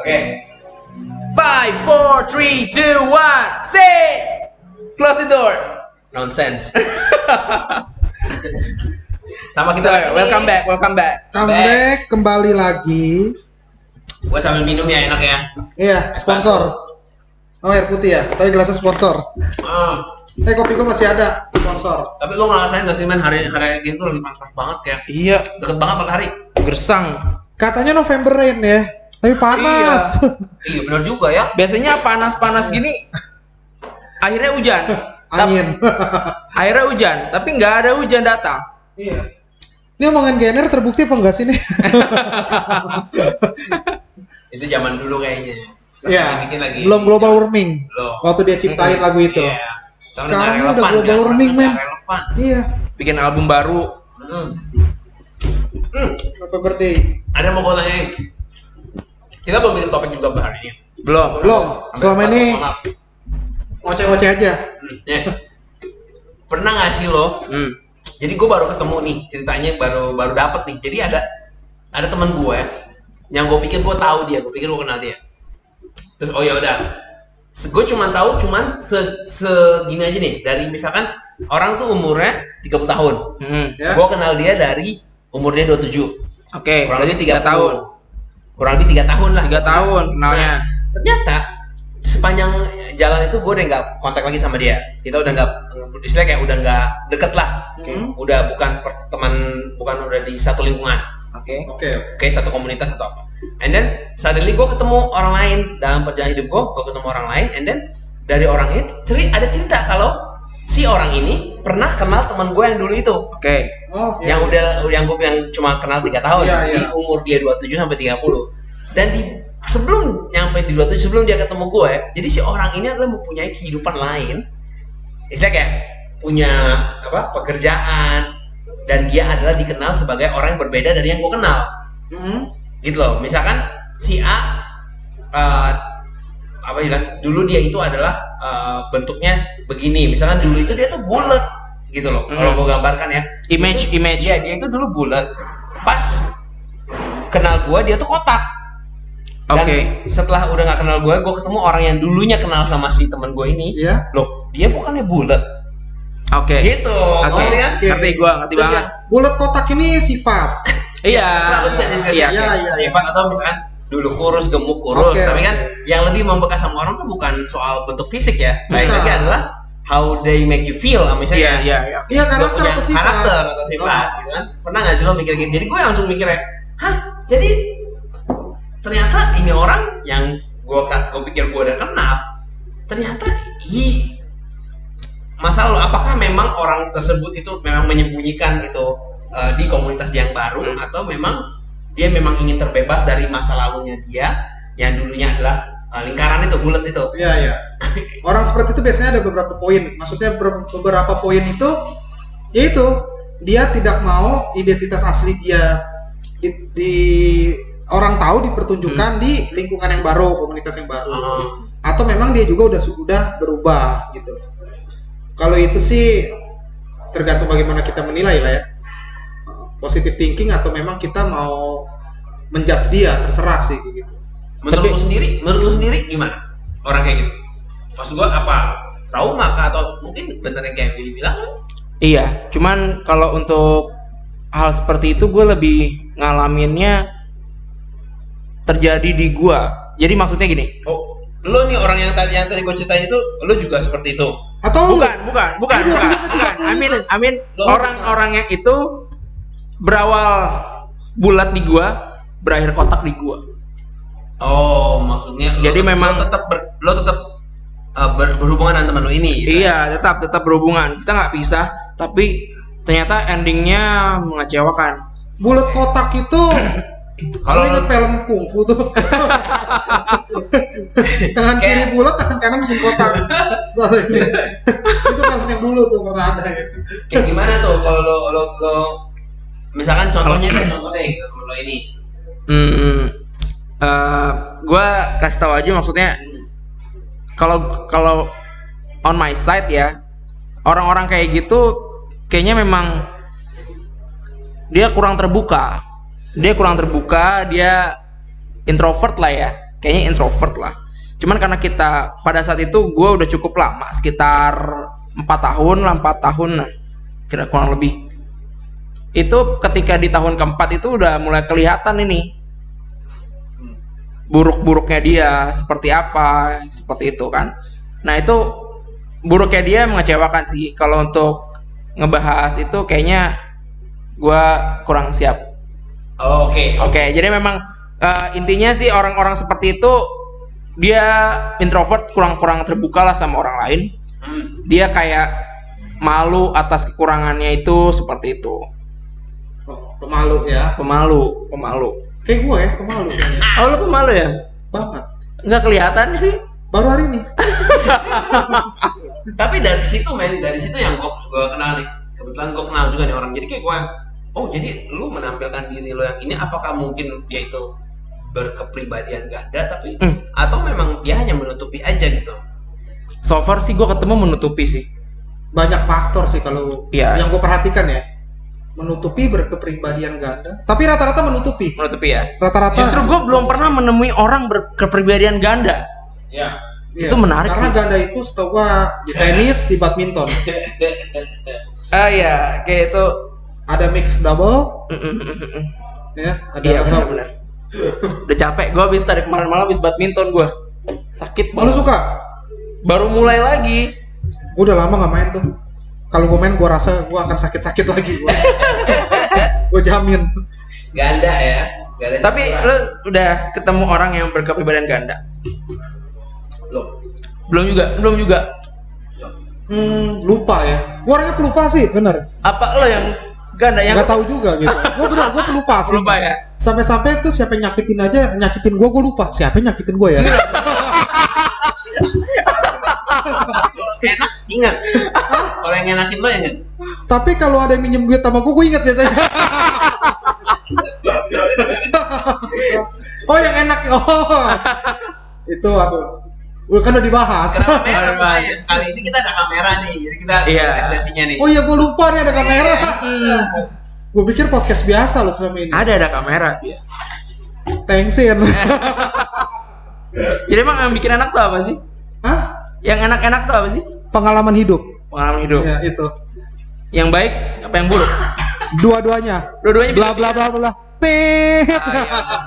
Oke. Five, four, three, two, one, say. Close the door. Nonsense. Sama kita Sorry, welcome back, welcome back. Comeback kembali lagi. Gue sambil minum ya enak ya. Iya, sponsor. Oh, air putih ya, tapi gelasnya sponsor. Ah, Eh, kopi gua masih ada sponsor. tapi lo ngerasain gak sih men hari hari gini tuh lagi panas banget kayak Iya, deket banget matahari. gersang. Katanya November rain ya, tapi panas. Iya benar juga ya. Biasanya panas-panas gini, akhirnya hujan. Angin. Akhirnya hujan, tapi nggak ada hujan datang. Iya. Ini omongan Gener terbukti apa enggak sih nih? Itu zaman dulu kayaknya. Iya. lagi. Belum global warming. Belum. Waktu dia ciptain Mm-mm. lagu itu. Iya. Sekarang ini udah relevan, global nggak- warming, men. relevan. Iya. Bikin album baru. Hmm. Hmm. November day. Ada mau gue tanyain? Kita belum bikin topik juga hari ini. Belum. Belum. Selama ini ngoceh-ngoceh aja. Hmm, ya. Pernah nggak sih lo? Hmm. Jadi gue baru ketemu nih ceritanya baru baru dapet nih. Jadi ada ada teman gue yang gue pikir gue tahu dia, gue pikir gue kenal dia. Terus oh ya udah, gue cuma tahu cuman se segini aja nih dari misalkan orang tuh umurnya 30 tahun. Hmm. Ya. Gue kenal dia dari umur dia 27. Oke, Kurang berarti lebih tiga 30. tahun. Kurang lebih tiga tahun lah. Tiga tahun kenalnya. Nah, ternyata sepanjang jalan itu gue udah nggak kontak lagi sama dia. Kita udah nggak, istilahnya kayak udah nggak deket lah. Hmm. Udah bukan teman, bukan udah di satu lingkungan. Oke. Oke. Oke, satu komunitas atau apa. And then suddenly gue ketemu orang lain dalam perjalanan hidup gue, gue ketemu orang lain, and then dari orang ini ceri ada cerita kalau si orang ini pernah kenal teman gue yang dulu itu, Oke. Oh, iya. yang udah yang gue yang cuma kenal tiga tahun, Iya, di iya. umur dia 27 sampai 30 dan di sebelum nyampe di 27 sebelum dia ketemu gue, jadi si orang ini adalah mempunyai kehidupan lain, istilahnya kayak punya apa pekerjaan dan dia adalah dikenal sebagai orang yang berbeda dari yang gue kenal Hmm. gitu loh misalkan si A eh, apa bilang dulu dia itu adalah eh, bentuknya begini misalkan dulu itu dia tuh bulat gitu loh kalau Hmm. gue gambarkan ya Image, Itu- image. iya dia itu dulu bulat pas kenal gue dia tuh kotak dan Oke. setelah udah nggak kenal gue gue ketemu orang yang dulunya kenal sama si teman gue ini Iya. loh dia bukannya bulat Oke. gitu Oke. ngerti kan Oke. Ngerti gua, ngerti Terus banget. Bulat kotak ini sifat. Iya. selalu bisa deskripsi Iya. Iya, iya. sifat atau misalkan dulu kurus gemuk kurus Oke, tapi kan yang lebih membekas sama orang tuh bukan soal bentuk fisik ya baik Bukan. lagi adalah how they make you feel Iya, misalnya iya, iya. Iya, Dia karakter atau sifat. karakter atau sifat Oh. gitu kan pernah nggak sih lo mikir gitu jadi gue langsung mikir ya hah jadi ternyata ini orang yang gue gue pikir gue udah kenal ternyata i masalah lo apakah memang orang tersebut itu memang menyembunyikan itu eh, di komunitas yang baru Hmm. atau memang dia memang ingin terbebas dari masa lalunya dia yang dulunya adalah eh, lingkaran itu bulat itu Iya, iya. Orang seperti itu biasanya ada beberapa poin. Maksudnya ber- beberapa poin itu yaitu dia tidak mau identitas asli dia di, di- orang tahu dipertunjukkan di lingkungan yang baru, komunitas yang baru. Eh, Atau memang dia juga udah sudah berubah gitu. Kalau itu sih tergantung bagaimana kita menilai lah ya. Positive thinking atau memang kita mau menjudge dia, terserah sih gitu. menurut Tapi- lu sendiri menurut lu sendiri gimana orang kayak gitu maksud gua apa trauma kah atau mungkin bener yang kayak Billy bilang? Iya, cuman kalau untuk hal seperti itu gue lebih ngalaminnya terjadi di gua. Jadi maksudnya gini. oh lu nih orang yang tadi yang tadi gue ceritain itu lu juga seperti itu Atau Bukan, bukan, bukan, Iya, bukan, iya, bukan. iya. Amin, amin. Loh. Orang-orang yang itu berawal bulat di gua, berakhir kotak di gua. oh maksudnya Jadi memang- tetap ber, lu tetap uh, ber- berhubungan dengan teman lu ini gitu. Iya, tetap tetap berhubungan. Kita nggak pisah, tapi ternyata endingnya mengecewakan. bulat kotak itu Kalau ingat film kungfu tuh. tangan kiri Kayak- bulat, tangan kanan bikin kotak. Soalnya itu film yang dulu tuh pernah ada gitu. kayak gimana tuh kalau lo, lo, lo misalkan contohnya deh contohnya gitu lo ini Hmm, eh, gua kasih tahu aja maksudnya kalau kalau on my side ya orang-orang kayak gitu kayaknya memang dia kurang terbuka. Dia kurang terbuka dia introvert lah ya. Kayaknya introvert lah. Cuman karena kita pada saat itu gue udah cukup lama sekitar empat tahun lah empat tahun lah kira kurang lebih. Itu ketika di tahun keempat itu udah mulai kelihatan ini buruk-buruknya dia seperti apa seperti itu kan nah itu buruknya dia mengecewakan sih kalau untuk ngebahas itu kayaknya gua kurang siap Oh, Oke. oke jadi memang eh, intinya sih orang-orang seperti itu dia introvert kurang-kurang terbuka lah sama orang lain Hmm. dia kayak malu atas kekurangannya itu seperti itu pemalu ya. pemalu pemalu Kayak gue ya, pemalu kayaknya. oh lu pemalu ya Banget. nggak kelihatan sih Baru hari ini. Tapi dari situ men, dari situ yang gue gua kenal nih. Kebetulan gue kenal juga nih orang. Jadi kayak gue, oh jadi lu menampilkan diri lo yang ini, apakah mungkin dia itu berkepribadian ganda tapi Hmm. atau memang dia hanya menutupi aja gitu? so far sih gue ketemu menutupi sih Banyak faktor sih kalau Iya. yang gue perhatikan ya. Menutupi berkepribadian ganda. Tapi rata-rata menutupi. menutupi ya Rata-rata. justru gue belum pernah menemui orang berkepribadian ganda Ya. Iya, itu menarik Karena sih. ganda itu setahu gua di tenis, di badminton. ah ya kayak itu Ada mix double, ya. Ada iya benar-benar udah capek gue habis tadi kemarin malam habis badminton gue sakit Oh, lu banget suka? baru mulai lagi Gua udah lama nggak main tuh. Kalau gue main, gua rasa gua akan sakit-sakit lagi. Gua, gua jamin. Ganda ya. Ganda tapi lu udah ketemu orang yang berkepribadian ganda Loh. belum juga belum juga. Hmm, lupa ya. Gua orangnya pelupa sih, bener. apa lo yang ganda yang Nggak tahu juga gitu. Gua bener, gua pelupa sih. lupa ya Sampai-sampai tuh siapa yang nyakitin aja, nyakitin gua, gua lupa. Siapa yang nyakitin gua ya? Enak ingat. Kalau yang enakin lo ingat. Tapi kalau ada yang minjem duit sama gua, gua inget biasanya. oh, yang enak. Oh. Itu aduh. Udah kan udah dibahas. Kamera ya. kali ini kita ada kamera nih, jadi kita Iya. ekspresinya nih. Oh iya, gua lupa nih ada kamera. Hmm. Gua pikir podcast biasa loh selama ini. ada ada kamera Thanksin. jadi emang yang bikin enak tuh apa sih? Yang enak-enak tuh apa sih Pengalaman hidup. pengalaman hidup Ya, itu. yang baik apa yang buruk Dua-duanya. dua-duanya Bla bla bla bla. Tet. Ah,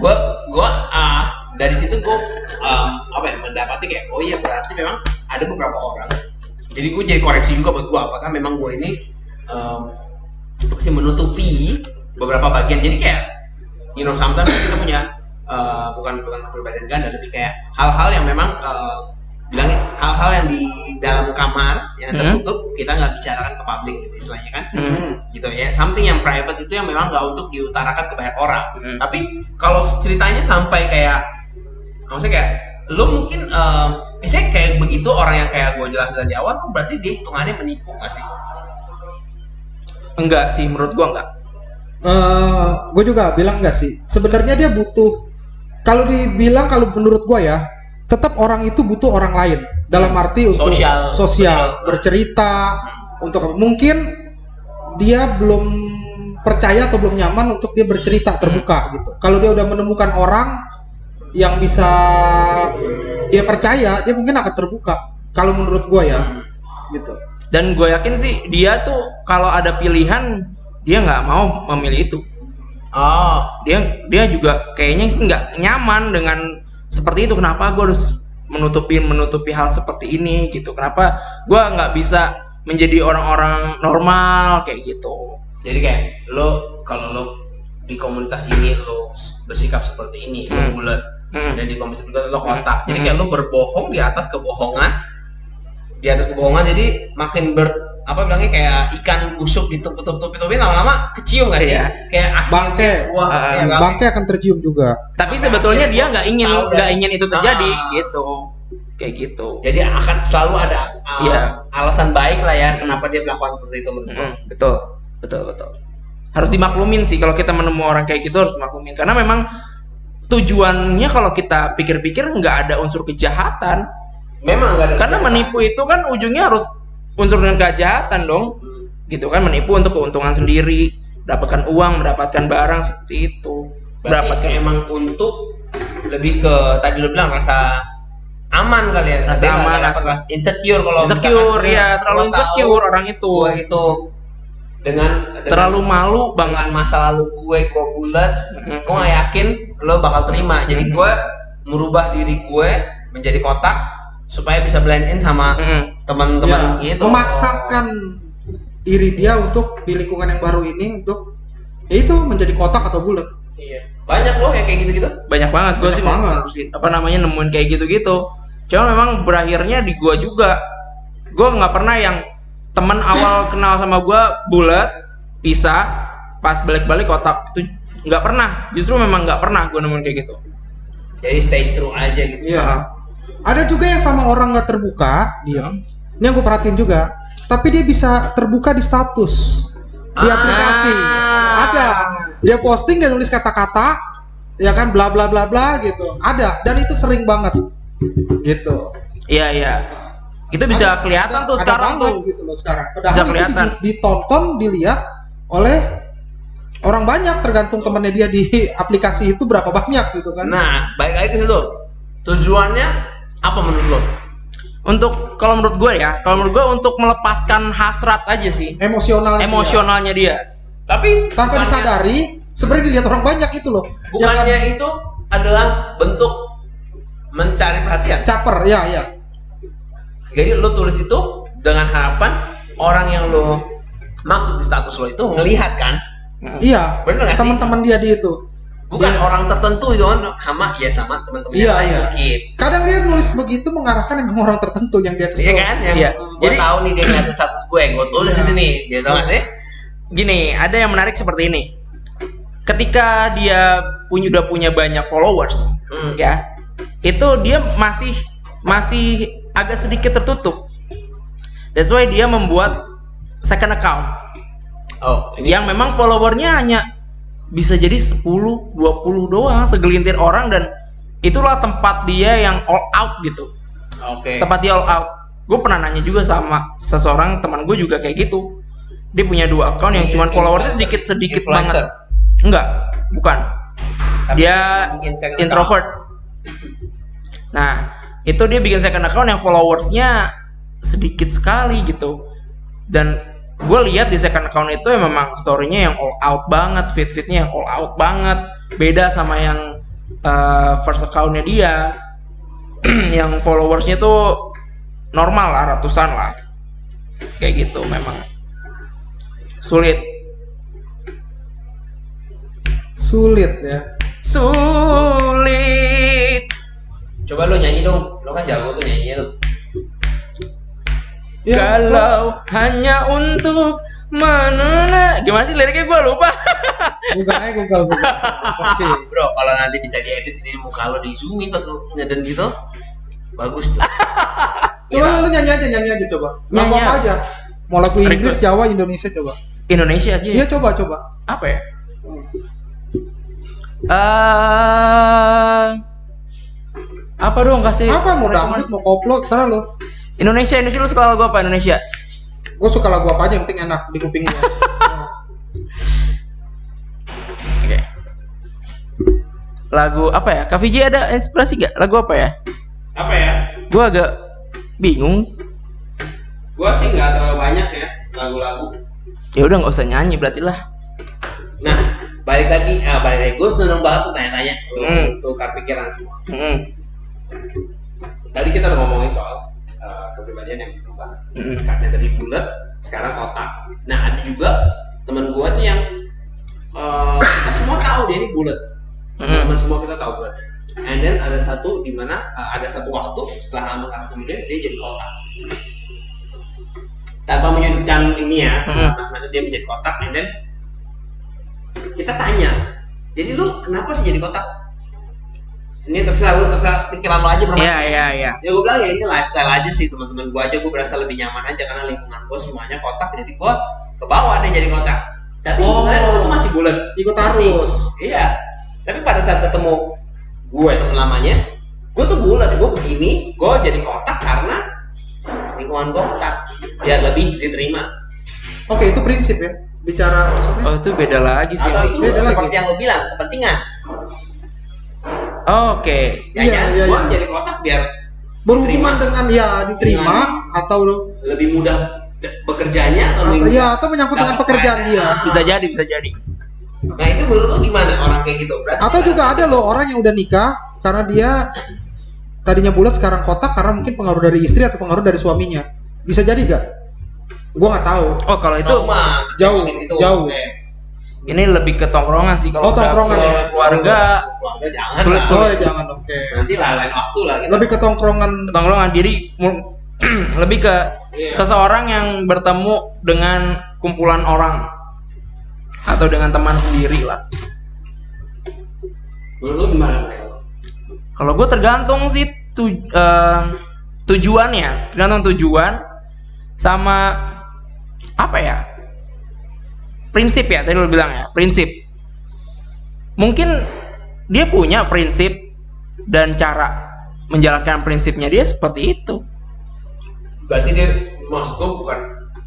iya, gua ah, dari situ gua um, apa ya mendapati kayak oh iya berarti memang ada beberapa orang. Jadi gue jadi koreksi juga buat gua apakah memang gua ini um, apa sih menutupi beberapa bagian. Jadi kayak you know sometimes kita punya uh, bukan bukan kepribadian ganda lebih kayak hal-hal yang memang uh, bilangnya hal-hal yang di dalam kamar yang Hmm. tertutup kita nggak bicarakan ke publik gitu istilahnya kan Hmm. gitu ya something yang private itu yang memang nggak untuk diutarakan ke banyak orang Hmm. tapi kalau ceritanya sampai kayak maksudnya kayak lu mungkin eh, misalnya kayak begitu orang yang kayak gue jelasin dari awal tuh berarti dia hitungannya menipu nggak sih enggak sih menurut gua enggak Eh, gue juga bilang enggak sih. Sebenarnya dia butuh kalau dibilang kalau menurut gue ya, tetap orang itu butuh orang lain. Dalam arti untuk Sosial. sosial, Sosial. bercerita, untuk apa? mungkin dia belum percaya atau belum nyaman untuk dia bercerita terbuka gitu. Kalau dia udah menemukan orang yang bisa dia percaya, dia mungkin akan terbuka. Kalau menurut gue ya, gitu. dan gue yakin sih dia tuh kalau ada pilihan dia nggak mau memilih itu oh dia dia juga kayaknya sih nggak nyaman dengan seperti itu kenapa gue harus menutupi menutupi hal seperti ini gitu kenapa gue nggak bisa menjadi orang-orang normal kayak gitu jadi kayak lo kalau lo di komunitas ini lo bersikap seperti ini lo Hmm. bulat Hmm. dan di komunitas itu lo kontak jadi Hmm. kayak lo berbohong di atas kebohongan di atas kebohongan jadi makin ber apa bilangnya kayak ikan busuk ditutup-tutupin lama-lama kecium nggak sih Iya. kayak akhirnya- Bangke. wah Ah, ya, bangke. Akan tercium juga. tapi sebetulnya dia nggak ingin nggak ingin itu terjadi gitu kayak gitu jadi akan selalu ada uh, alasan baik lah ya kenapa dia melakukan seperti itu menurut betul betul betul harus dimaklumin sih kalau kita menemu orang kayak gitu harus dimaklumin karena memang tujuannya kalau kita pikir-pikir nggak ada unsur kejahatan memang karena menipu itu kan ujungnya harus unsur dengan kejahatan dong gitu kan menipu untuk keuntungan sendiri dapatkan uang mendapatkan barang seperti itu Berapa Berarti kan? emang untuk lebih ke tadi lu bilang rasa aman kali ya Rasa Dia aman, rasa- insecure kalau insecure ya terlalu insecure orang itu itu dengan, dengan terlalu malu banget masa lalu gue gue bulat Mm-mm. gue gak yakin lo bakal terima jadi gue merubah diri gue menjadi kotak supaya bisa blend in sama Mm-mm. Teman-teman Ya, gitu. memaksakan diri dia untuk di lingkungan yang baru ini untuk ya itu menjadi kotak atau bulat. Iya. banyak loh yang kayak gitu-gitu. Banyak banget gue sih banget. apa namanya nemuin kayak gitu-gitu. Cuma memang berakhirnya di gua juga. Gua nggak pernah yang teman awal kenal sama gua bulat pisah pas balik-balik kotak. Itu nggak pernah. Justru memang nggak pernah gua nemuin kayak gitu. Jadi stay true aja gitu. Iya. Ada juga yang sama orang nggak terbuka, dia. Ini yang gue perhatiin juga. Tapi dia bisa terbuka di status di Ah. aplikasi. Ada. Dia posting dan nulis kata-kata, ya kan, bla bla bla bla gitu. Ada. Dan itu sering banget. Gitu. iya iya itu bisa Ada- kelihatan ada- tuh ada sekarang banget tuh gitu loh sekarang. Padahal Bisa itu kelihatan. di- ditonton, dilihat oleh orang banyak tergantung temannya dia di aplikasi itu berapa banyak gitu kan. nah baik lagi ke situ tujuannya apa menurut lo untuk kalau menurut gue ya kalau menurut gue untuk melepaskan hasrat aja sih Emosional emosionalnya dia tapi tanpa bukannya- disadari sebenarnya dilihat orang banyak itu loh. Ya bukannya kan? itu adalah bentuk mencari perhatian caper, ya ya. jadi lo tulis itu dengan harapan orang yang lo maksud di status lo itu ngelihat kan Iya. Bener nggak sih? Teman-teman dia di itu. Bukan Dia- orang tertentu itu kan sama ya sama teman-teman Iya, iya. mungkin Kadang dia nulis begitu mengarahkan emang orang tertentu yang dia kesel. Iya kan yang Iya. gue Jadi- tahu nih dia ngeliatin status gue gue tulis Iya. di sini gitu nggak sih gini ada yang menarik seperti ini ketika dia punya udah punya banyak followers Hmm. ya itu dia masih masih agak sedikit tertutup that's why dia membuat second account oh ini yang memang followernya hanya bisa jadi 10 20 doang segelintir orang dan itulah tempat dia yang all out gitu. Oke. Tempat dia all out. Gue pernah nanya juga sama seseorang teman gue juga kayak gitu. Dia punya dua account yang Ini cuman followersnya influencer. sedikit sedikit Influencer. banget enggak bukan. Tapi dia introvert. Nah itu dia bikin second account yang followersnya sedikit sekali gitu. Dan gue lihat di second account itu ya memang storynya yang all out banget fit fitnya yang all out banget. Beda sama yang uh, first accountnya dia. Yang followersnya tuh normal lah ratusan lah. Kayak gitu memang. Sulit. Sulit ya. sulit. Coba lo nyanyi dong. Lo kan jago tuh nyanyinya tuh Ya, kalau hanya untuk menuna gimana sih liriknya gue lupa aja Google Google. Searching. bro kalau nanti bisa diedit ini muka lo di zoomin pas lo ngeden gitu bagus tuh Coba lu, lu nyanyi aja nyanyi aja coba. Lagu Nyanyi apa aja? Mau lagu Inggris. Jawa, Indonesia coba. Indonesia aja Iya coba coba. apa ya Eh, apa dong kasih Apa mau dangdut, mau koplo, terserah lo. Indonesia Indonesia lu suka lagu apa Indonesia Gue suka lagu apa aja yang penting enak di kuping gue. Oke. Lagu apa ya? Kak Vijay ada inspirasi gak? Lagu apa ya? apa ya Gua agak bingung. gua sih nggak terlalu banyak ya lagu-lagu Ya udah nggak usah nyanyi berarti lah. nah balik lagi ah balik lagi gue seneng banget tuh tanya-tanya tuh, Hmm. tuh pikiran semua Mm-mm. tadi kita udah ngomongin soal uh, kepribadian yang berubah. Karena tadi bulat sekarang kotak nah ada juga teman gua tuh yang uh, kita semua tahu dia ini bulat. Mm-mm. teman semua kita tahu bulat. And then ada satu di mana uh, ada satu waktu setelah lama kemudian dia jadi kotak. Tanpa menyudutkan ini ya maksudnya dia menjadi kotak and then kita tanya jadi lu kenapa sih jadi kotak ini terserah lu terserah pikiran lu aja bermain Iya iya iya. ya gue bilang ya ini lifestyle aja sih teman-teman gue aja gue berasa lebih nyaman aja karena lingkungan gue semuanya kotak jadi gue ke bawah deh jadi kotak tapi Oh. sebenarnya gue tuh masih bulat Ikut Masih. arus. iya tapi pada saat ketemu gue teman lamanya gue tuh bulat gue begini gue jadi kotak karena lingkungan gue kotak biar lebih diterima Oke itu prinsip ya. Bicara maksudnya. Oh itu beda lagi sih. atau itu Beda lagi. seperti yang lo bilang kepentingan Oh, Oke. Ya, Iya, ya, iya, gua iya. jadi kotak biar Berhubungan Diterima. dengan ya diterima atau lebih mudah bekerjanya atau atau ya atau menyangkut dengan pekerjaan dia. Bisa jadi, bisa jadi. Nah itu menurut lo gimana orang kayak gitu? Berarti Atau juga ada loh orang yang udah nikah karena dia tadinya bulat sekarang kotak karena mungkin pengaruh dari istri atau pengaruh dari suaminya. Bisa jadi gak? Gua nggak tahu. Oh, kalau itu trauma, jauh, gitu, jauh. maksudnya. Ini lebih ke tongkrongan sih Oh, kalau udah tongkrongan ya. keluar- keluarga keluarga jangan Sulit, lah. Oh ya jangan oke. Nanti lah lain waktu lah gitu. Lebih ke tongkrongan. tongkrongan jadi lebih ke Iya. seseorang yang bertemu dengan kumpulan orang atau dengan teman sendiri lah Menurut lo gimana kalau gue tergantung sih tu, eh, tujuannya tergantung tujuan sama apa ya prinsip ya tadi lo bilang ya prinsip mungkin dia punya prinsip dan cara menjalankan prinsipnya dia seperti itu Berarti dia maksud gue bukan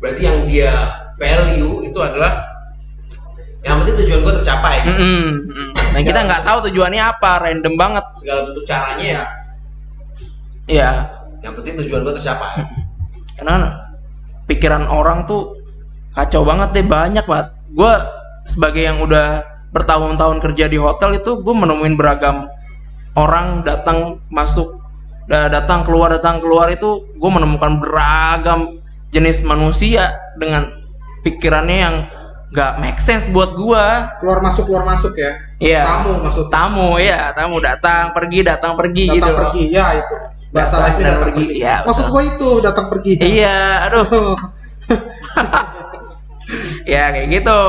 berarti yang dia value itu adalah yang penting tujuan gue tercapai. mm. Dan kita nggak tahu tujuannya apa, random banget. Segala bentuk caranya ya Iya, yang penting tujuan gue tercapai. karena pikiran orang tuh kacau banget deh, banyak banget. Gue sebagai yang udah bertahun-tahun kerja di hotel itu, gue menemuin beragam orang datang masuk, da- datang keluar, datang keluar itu, gue menemukan beragam jenis manusia dengan pikirannya yang nggak make sense buat gue. Keluar masuk keluar masuk ya. Iya. Tamu maksud. Tamu, ya tamu datang pergi, datang pergi Datang gitu. pergi ya itu. Bahasa Datang lainnya dan datang pergi, pergi. iya, Maksud gua itu datang pergi. Iya, aduh. ya kayak gitu.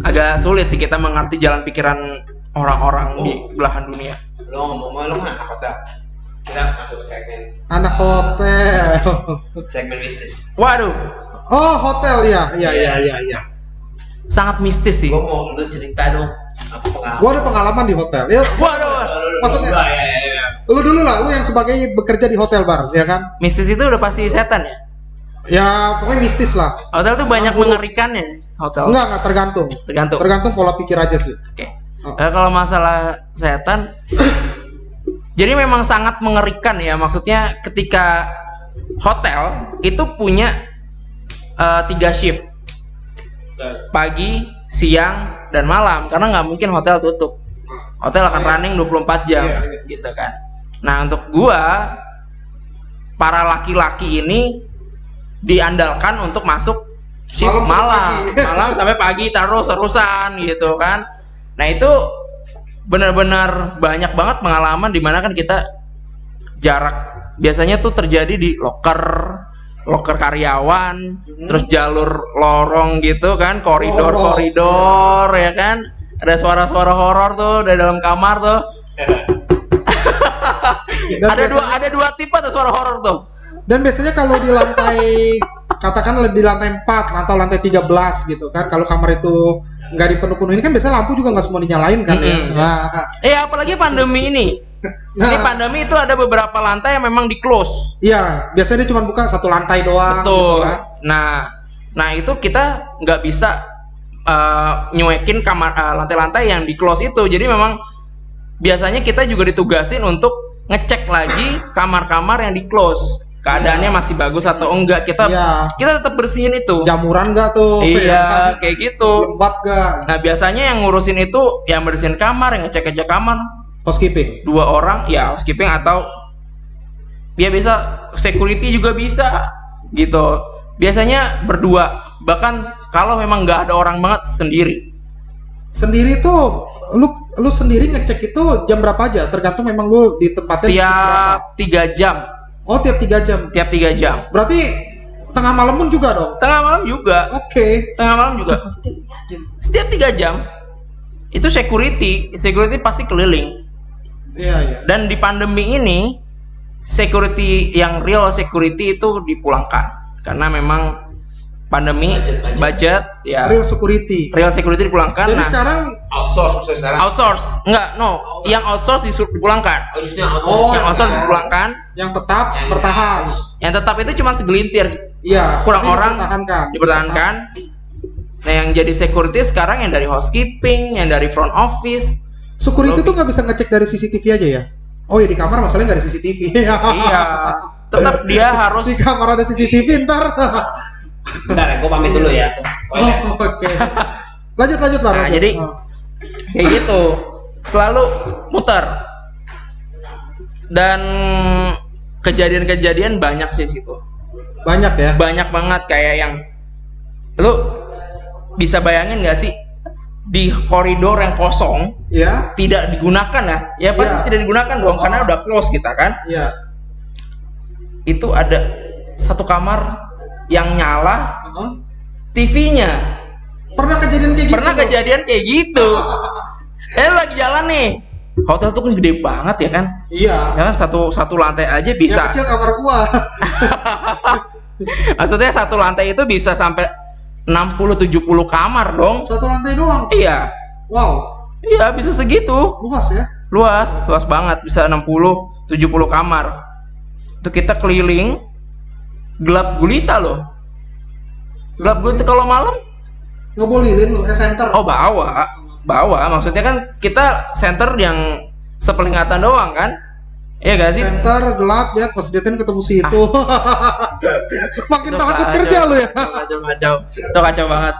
Agak sulit sih kita mengerti jalan pikiran orang-orang di belahan dunia. Lo ngomong lo kan anak hotel. Kita masuk ke segmen Anak hotel. segmen bisnis. Waduh, Oh hotel ya, iya iya iya iya. sangat mistis sih. Gue mau lu cerita dong apa pengalaman? Gua ada pengalaman di hotel. Ya, Waduh, Maksudnya- ya, ya, ya. lu dulu lah, lu yang sebagai bekerja di hotel bar, ya kan? mistis itu udah pasti setan ya. Ya pokoknya mistis lah. Hotel tuh banyak Aku- mengerikan ya. Hotel. Enggak enggak tergantung. Tergantung. Tergantung pola pikir aja sih. Oke. Oh. Eh, kalau masalah setan, jadi memang sangat mengerikan ya. Maksudnya ketika hotel itu punya eh, tiga shift, pagi, siang, dan malam. Karena nggak mungkin hotel tutup. Hotel akan Iya. running 24 jam, Iya, iya. gitu kan. Nah untuk gua, para laki-laki ini diandalkan untuk masuk shift Malam sampai malam, pagi. malam sampai pagi terus terusan gitu kan. Nah itu benar-benar banyak banget pengalaman di mana kan kita jarak biasanya tuh terjadi di loker, loker karyawan, Hmm. terus jalur lorong gitu kan, Lorong. koridor-koridor ya kan. Ada suara-suara horor tuh dari dalam kamar tuh. Dan ada dua ada dua tipe tuh suara horor tuh. Dan biasanya kalau di lantai katakanlah di lantai 4 atau lantai 13 gitu kan, kalau kamar itu nggak dipenuh-penuhin kan biasanya lampu juga nggak semua dinyalain kan ya. Mm-mm. Nah, Eh apalagi pandemi ini. Ini nah pandemi itu ada beberapa lantai yang memang di close. iya, biasanya dia cuma buka satu lantai doang gitu Betul. kan. Nah, nah itu kita nggak bisa eh, nyuekin kamar eh, lantai-lantai yang di close itu. Jadi memang biasanya kita juga ditugasin untuk ngecek lagi kamar-kamar yang di close. Keadaannya masih bagus atau enggak. Kita Iya. kita tetap bersihin itu. Jamuran nggak tuh? ya Iya, kayak gitu. Lembab nggak? Nah, biasanya yang ngurusin itu yang bersihin kamar, yang ngecek-ngecek kamar Housekeeping. dua orang ya housekeeping atau ya bisa security juga bisa gitu biasanya berdua bahkan kalau memang nggak ada orang banget sendiri Sendiri tuh lu lu sendiri ngecek itu jam berapa aja? Tergantung memang lu di tempatnya tiap tiga jam Oh, tiap tiga jam. tiap tiga jam Berarti tengah malam pun juga dong. tengah malam juga Oke. tengah malam juga setiap tiga jam itu security security pasti keliling Iya, iya. dan di pandemi ini security yang real security itu dipulangkan karena memang pandemi Budget, budget. budget, ya Real security. real security dipulangkan Jadi nah sekarang Outsource maksudnya sekarang. outsource enggak no yang outsource disuruh dipulangkan Oh, justru yang Oh, outsource. yang outsource outsource. dipulangkan yang tetap Yang bertahan. harus. yang tetap itu cuma segelintir Iya. kurang orang dipertahankan. dipertahankan nah yang jadi security sekarang yang dari housekeeping yang dari front office security Lobby. tuh nggak bisa ngecek dari CCTV aja ya oh ya di kamar masalahnya nggak ada CCTV iya tetap dia harus di kamar ada CCTV ntar Bentar, gue pamit dulu ya. oh, oke. Lanjut lanjut Bar, Nah, lanjut. jadi- Oh. kayak gitu. Selalu muter. Dan kejadian-kejadian banyak sih situ. Banyak ya? Banyak banget kayak yang lu bisa bayangin nggak sih? Di koridor yang kosong ya. tidak digunakan ya? Ya pasti Iya. tidak digunakan dong karena Oh. udah close kita kan? Ya. Itu ada satu kamar yang nyala Heeh. TV-nya pernah kejadian kayak gitu pernah bro? kejadian kayak gitu. Eh lagi jalan nih. Hotel tuh kan gede banget ya kan? Iya. Ya kan satu satu lantai aja yang bisa kecil kamar gua. Maksudnya satu lantai itu bisa sampai 60 70 kamar dong. Satu lantai doang? Iya. Wow. Iya bisa segitu. Luas ya? Luas luas banget. Bisa 60 70 kamar. Itu kita keliling gelap gulita loh. Gelap gulita kalau malam? Ngebolilin lu eh center oh bawa. Bawa. Maksudnya kan kita center yang sepenglihatan doang kan? Iya gak sih? center gelap ya pas diliatin ketemu situ makin Itu takut kacau, kerja lu ya. Kacau, kacau, itu kacau banget.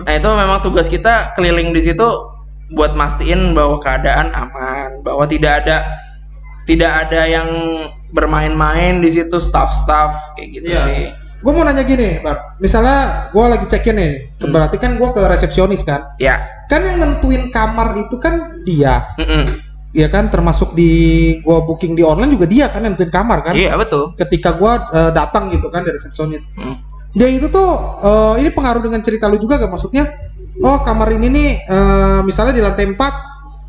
Nah itu memang tugas kita keliling di situ buat mastiin bahwa keadaan aman, bahwa tidak ada tidak ada yang bermain-main di situ staff-staff kayak gitu Iya. sih. gue mau nanya gini Bar. misalnya gue lagi check in nih Hmm. berarti kan gue ke resepsionis kan Ya, kan yang nentuin kamar itu kan dia mm-mm. ya kan termasuk di gua booking di online juga dia kan yang nentuin kamar kan iya betul. ketika gua eh, datang gitu kan dari resepsionis Mm. dia itu tuh eh, ini pengaruh dengan cerita lu juga gak maksudnya oh kamar ini nih eh, misalnya di lantai 4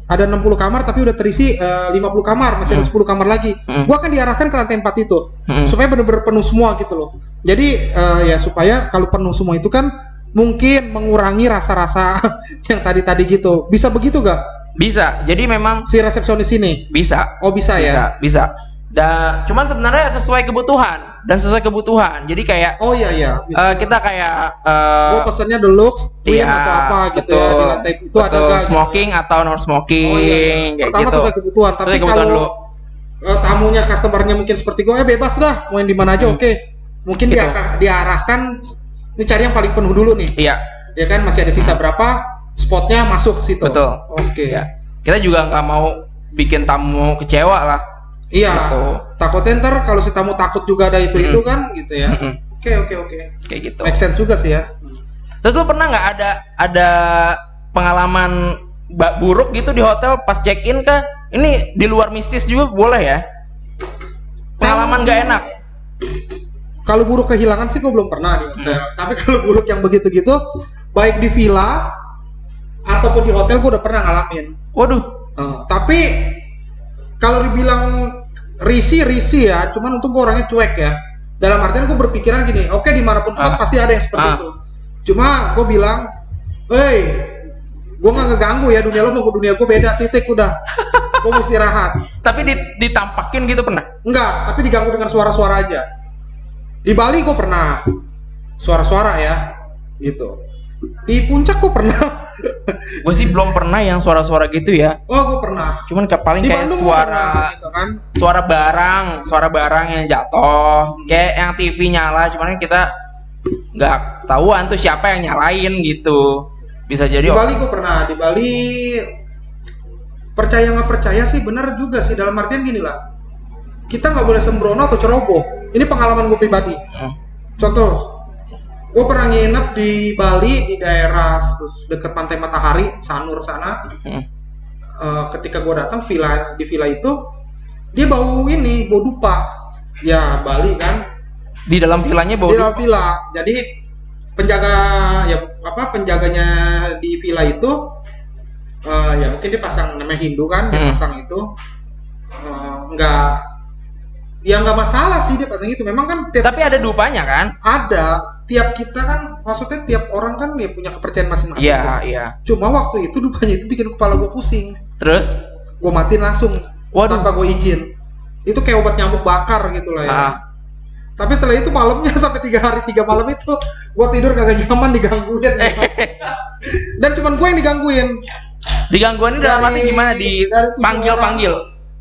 ada 60 kamar tapi udah terisi eh, 50 kamar masih ada Hmm. 10 kamar lagi Hmm. gua akan diarahkan ke lantai 4 itu Mm-mm. supaya benar-benar penuh semua gitu loh jadi eh, ya supaya kalau penuh semua itu kan mungkin mengurangi rasa-rasa yang tadi-tadi gitu bisa begitu gak Bisa. Jadi memang si resepsionis ini bisa. oh bisa, Bisa, ya bisa. Dan cuman sebenarnya sesuai kebutuhan dan sesuai kebutuhan. Jadi kayak oh iya iya eh, kita kayak eh, gua pesennya deluxe queen Iya, atau apa gitu ya di betul. lantai itu ada betul, gak gitu? smoking atau non smoking Oh, iya, iya. Pertama gitu. sesuai kebutuhan, tapi Sesuai kebutuhan kalau eh, tamunya customernya mungkin seperti gue, eh bebas dah, mau yang di mana aja Hmm. oke. Mungkin Gitu. dia diarahkan, ini cari yang paling penuh dulu nih, Iya, ya kan masih ada sisa berapa, spotnya masuk ke situ. betul. Oke. Iya. Kita juga nggak mau bikin tamu kecewa lah. Iya. Gitu. Takutnya ntar kalau si tamu takut juga ada itu itu kan, gitu ya. Oke oke oke. Kayak gitu. Make sense juga sih ya. Terus lu pernah nggak ada ada pengalaman buruk gitu di hotel pas check in kah? Ini di luar mistis juga boleh ya? Pengalaman nggak enak. Kalau buruk kehilangan sih gue belum pernah di hotel. Hmm. Tapi kalau buruk yang begitu-gitu, baik di villa ataupun di hotel gue udah pernah ngalamin. Waduh. Eh, tapi kalau dibilang risi risi ya, cuman untuk gue orangnya cuek ya. Dalam artian gue berpikiran gini, oke di mana pun tempat Ah. pasti ada yang seperti Ah. itu. Cuma gue bilang, hei, gue nggak ngeganggu ya dunia lo mau ke dunia gue beda titik udah. gue mesti istirahat. Tapi di- ditampakin gitu pernah? Enggak, tapi diganggu dengan suara-suara aja. Di Bali gue pernah suara-suara ya, gitu. Di puncak gue pernah. Gue sih belum pernah yang suara-suara gitu ya. Oh, gue pernah. Cuman ke paling Di kayak Bandung suara pernah, gitu kan. suara barang, suara barang yang jatuh, kayak yang TV nyala, cuman kan kita nggak tahuan tuh siapa yang nyalain gitu. Bisa jadi Di Bali gue pernah. Di Bali percaya nggak percaya sih bener juga sih dalam artian gini lah. Kita nggak boleh sembrono atau ceroboh. Ini pengalaman gue pribadi. hmm, Contoh, gue pernah nginep di Bali di daerah dekat Pantai Matahari, Sanur sana. hmm. Eh, ketika gue datang villa di villa itu dia bau ini bau dupa ya Bali kan di dalam villanya di bawa dalam villa jadi penjaga ya apa penjaganya di villa itu eh, ya mungkin dia pasang namanya Hindu kan dia Hmm. pasang itu eh, nggak ya nggak masalah sih dia pasang itu memang kan tiap tapi ada dupanya kan? ada tiap kita kan maksudnya tiap orang kan ya punya kepercayaan masing-masing Iya, kan. iya. cuma waktu itu dupanya itu bikin kepala gue pusing Terus gue matiin langsung Waduh. tanpa gue izin itu kayak obat nyamuk bakar gitu lah ya Ah. tapi setelah itu malamnya sampai tiga hari tiga malam itu gue tidur kagak nyaman digangguin dan cuman gue yang digangguin Digangguan ini dalam arti gimana? Dipanggil orang. panggil.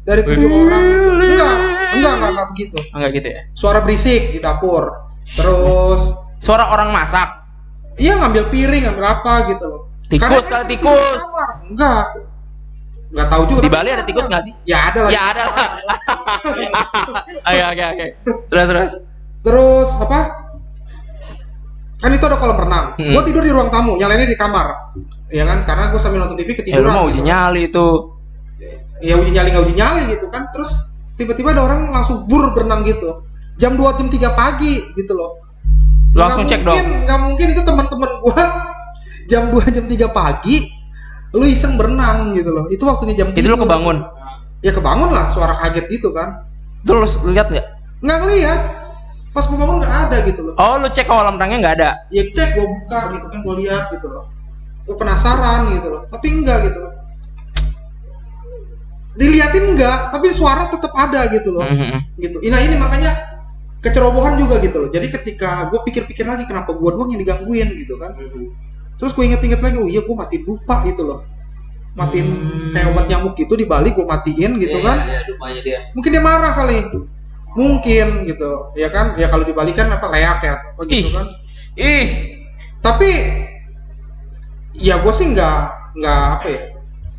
dari tujuh orang enggak enggak enggak enggak begitu Enggak gitu ya. suara berisik di dapur terus Suara orang masak. iya ngambil piring ngambil apa gitu loh Tikus kali, kan tikus. enggak enggak tahu juga Di Bali ada tikus nggak sih? ya ada lah Ya ada lah. Oke oke oke. Terus terus. terus apa kan itu ada kolam renang Hmm. gue tidur di ruang tamu yang lainnya di kamar ya kan karena gue sambil nonton TV Ya ketiduran mau gitu uji nyali itu. ya uji nyali nggak uji nyali gitu kan terus tiba-tiba ada orang langsung bur berenang gitu jam 2 jam 3 pagi gitu loh Langsung cek Nggak mungkin, dong. nggak mungkin itu teman-teman gua jam 2 jam 3 pagi lu iseng berenang gitu loh itu waktunya jam Itu lu kebangun. ya kebangun lah suara kaget gitu kan lu lihat nggak? nggak ngeliat pas gua bangun nggak ada gitu loh Oh lu cek kolam renangnya nggak ada. ya cek gua buka gitu kan gua lihat gitu loh gua penasaran gitu loh tapi enggak gitu loh diliatin enggak tapi suara tetap ada gitu loh Mhm. gitu nah ini makanya kecerobohan juga gitu loh. Jadi ketika gue pikir-pikir lagi kenapa gue doang yang digangguin gitu kan. Terus gue inget-inget lagi oh iya gue matiin lupa gitu loh. Matiin Hmm. kayak obat nyamuk gitu di balik gue matiin gitu Iya, kan. Iya, dupanya dia. mungkin dia marah kali. Mungkin gitu. Ya kan? Ya kalau dibalikan apa leak ya? Apa gitu Ih. kan? Ih, tapi ya gue sih nggak nggak apa ya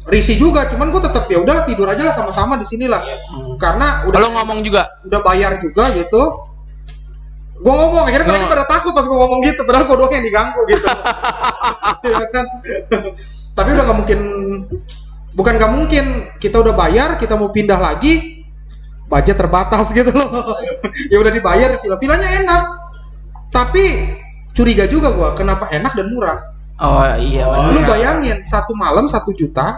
risih juga. Cuman gue tetap ya udahlah tidur aja lah sama-sama di sini lah. Karena udah kalau ngomong juga. udah bayar juga gitu gue ngomong akhirnya mereka Ngomong. pada takut pas gue ngomong gitu padahal gue doang yang diganggu gitu. Ya kan? Tapi udah nggak mungkin bukan nggak mungkin kita udah bayar kita mau pindah lagi budget terbatas gitu loh. Ya udah dibayar villa. Villanya enak. Tapi curiga juga gua kenapa enak dan murah? Oh iya Oh, lu bayangin satu malam satu juta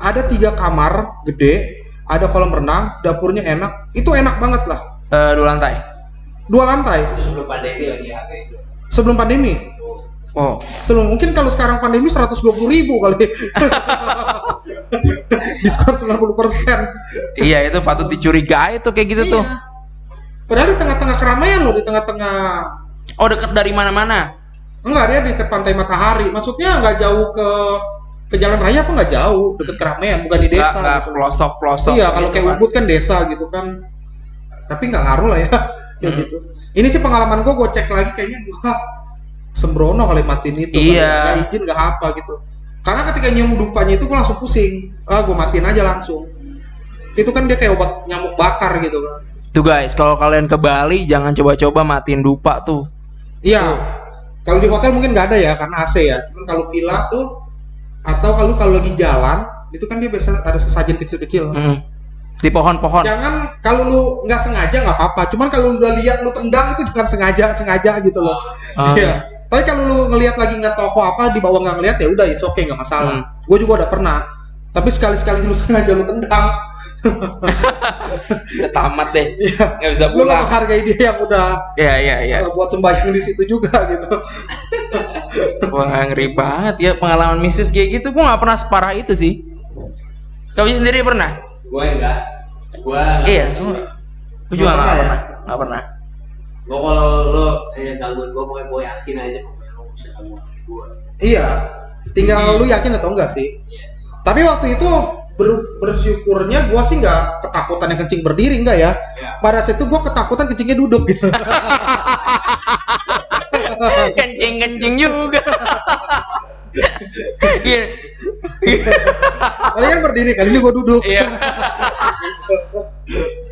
ada tiga kamar gede ada kolam renang dapurnya enak itu enak banget lah. Eh, dua lantai. Dua lantai Itu sebelum pandemi lagi harga itu. sebelum pandemi Oh. sebelum mungkin kalau sekarang pandemi 120 ribu kali diskon 90 persen Iya itu patut dicurigai tuh kayak gitu tuh. padahal di tengah-tengah keramaian loh di tengah-tengah Oh deket dari mana-mana. enggak dia di dekat pantai matahari maksudnya nggak jauh ke ke jalan raya apa nggak jauh deket keramaian bukan di desa nggak gitu. pelosok pelosok. iya kalau kayak kan. Ubud kan desa gitu kan tapi nggak ngaruh lah ya kayak Hmm. gitu ini sih pengalaman gue gue cek lagi kayaknya gua sembrono kali matiin itu Iya. nggak izin nggak apa gitu karena ketika nyium dupanya itu gue langsung pusing ah gue matiin aja langsung itu kan dia kayak obat nyamuk bakar gitu kan Tuh guys, kalau kalian ke Bali jangan coba-coba matiin dupa tuh. iya kalau di hotel mungkin nggak ada ya karena AC ya cuman kalau villa tuh atau kalau kalau lagi jalan itu kan dia biasa ada sesajen kecil-kecil Mm. Di pohon-pohon. jangan kalau lu nggak sengaja nggak apa-apa cuman kalau lu udah lihat lu tendang itu jangan sengaja sengaja gitu loh Ah. Iya. Tapi kalau lu ngelihat lagi nggak toko apa di bawah nggak ngelihat ya udah it's okay nggak masalah. Hmm. Gue juga udah pernah. Tapi sekali-sekali lu sengaja lu tendang, Udah tamat deh. Iya. Nggak bisa lu nggak pulang. menghargai dia yang udah Iya iya iya. uh, buat sembahyang di situ juga gitu. Wah ngeri banget ya pengalaman mistis kayak gitu. Gua nggak pernah separah itu sih. Kau sendiri pernah? Gue enggak. Gue enggak. Iya. Gua gua juga Nggak nggak pernah ya? pernah. Nggak pernah. Gue kalau lo eh, gangguan gue, pokoknya gue yakin aja pokoknya lo bisa gangguan gue. iya. Tinggal lu yakin atau enggak sih. Iya. Tapi waktu itu ber- bersyukurnya gua sih nggak ketakutan yang kencing berdiri enggak ya. Iya. Pada saat itu gua ketakutan kencingnya duduk gitu. Kencing-kencing juga. Iya. Kalian berdiri, kali ini gua duduk. Iya.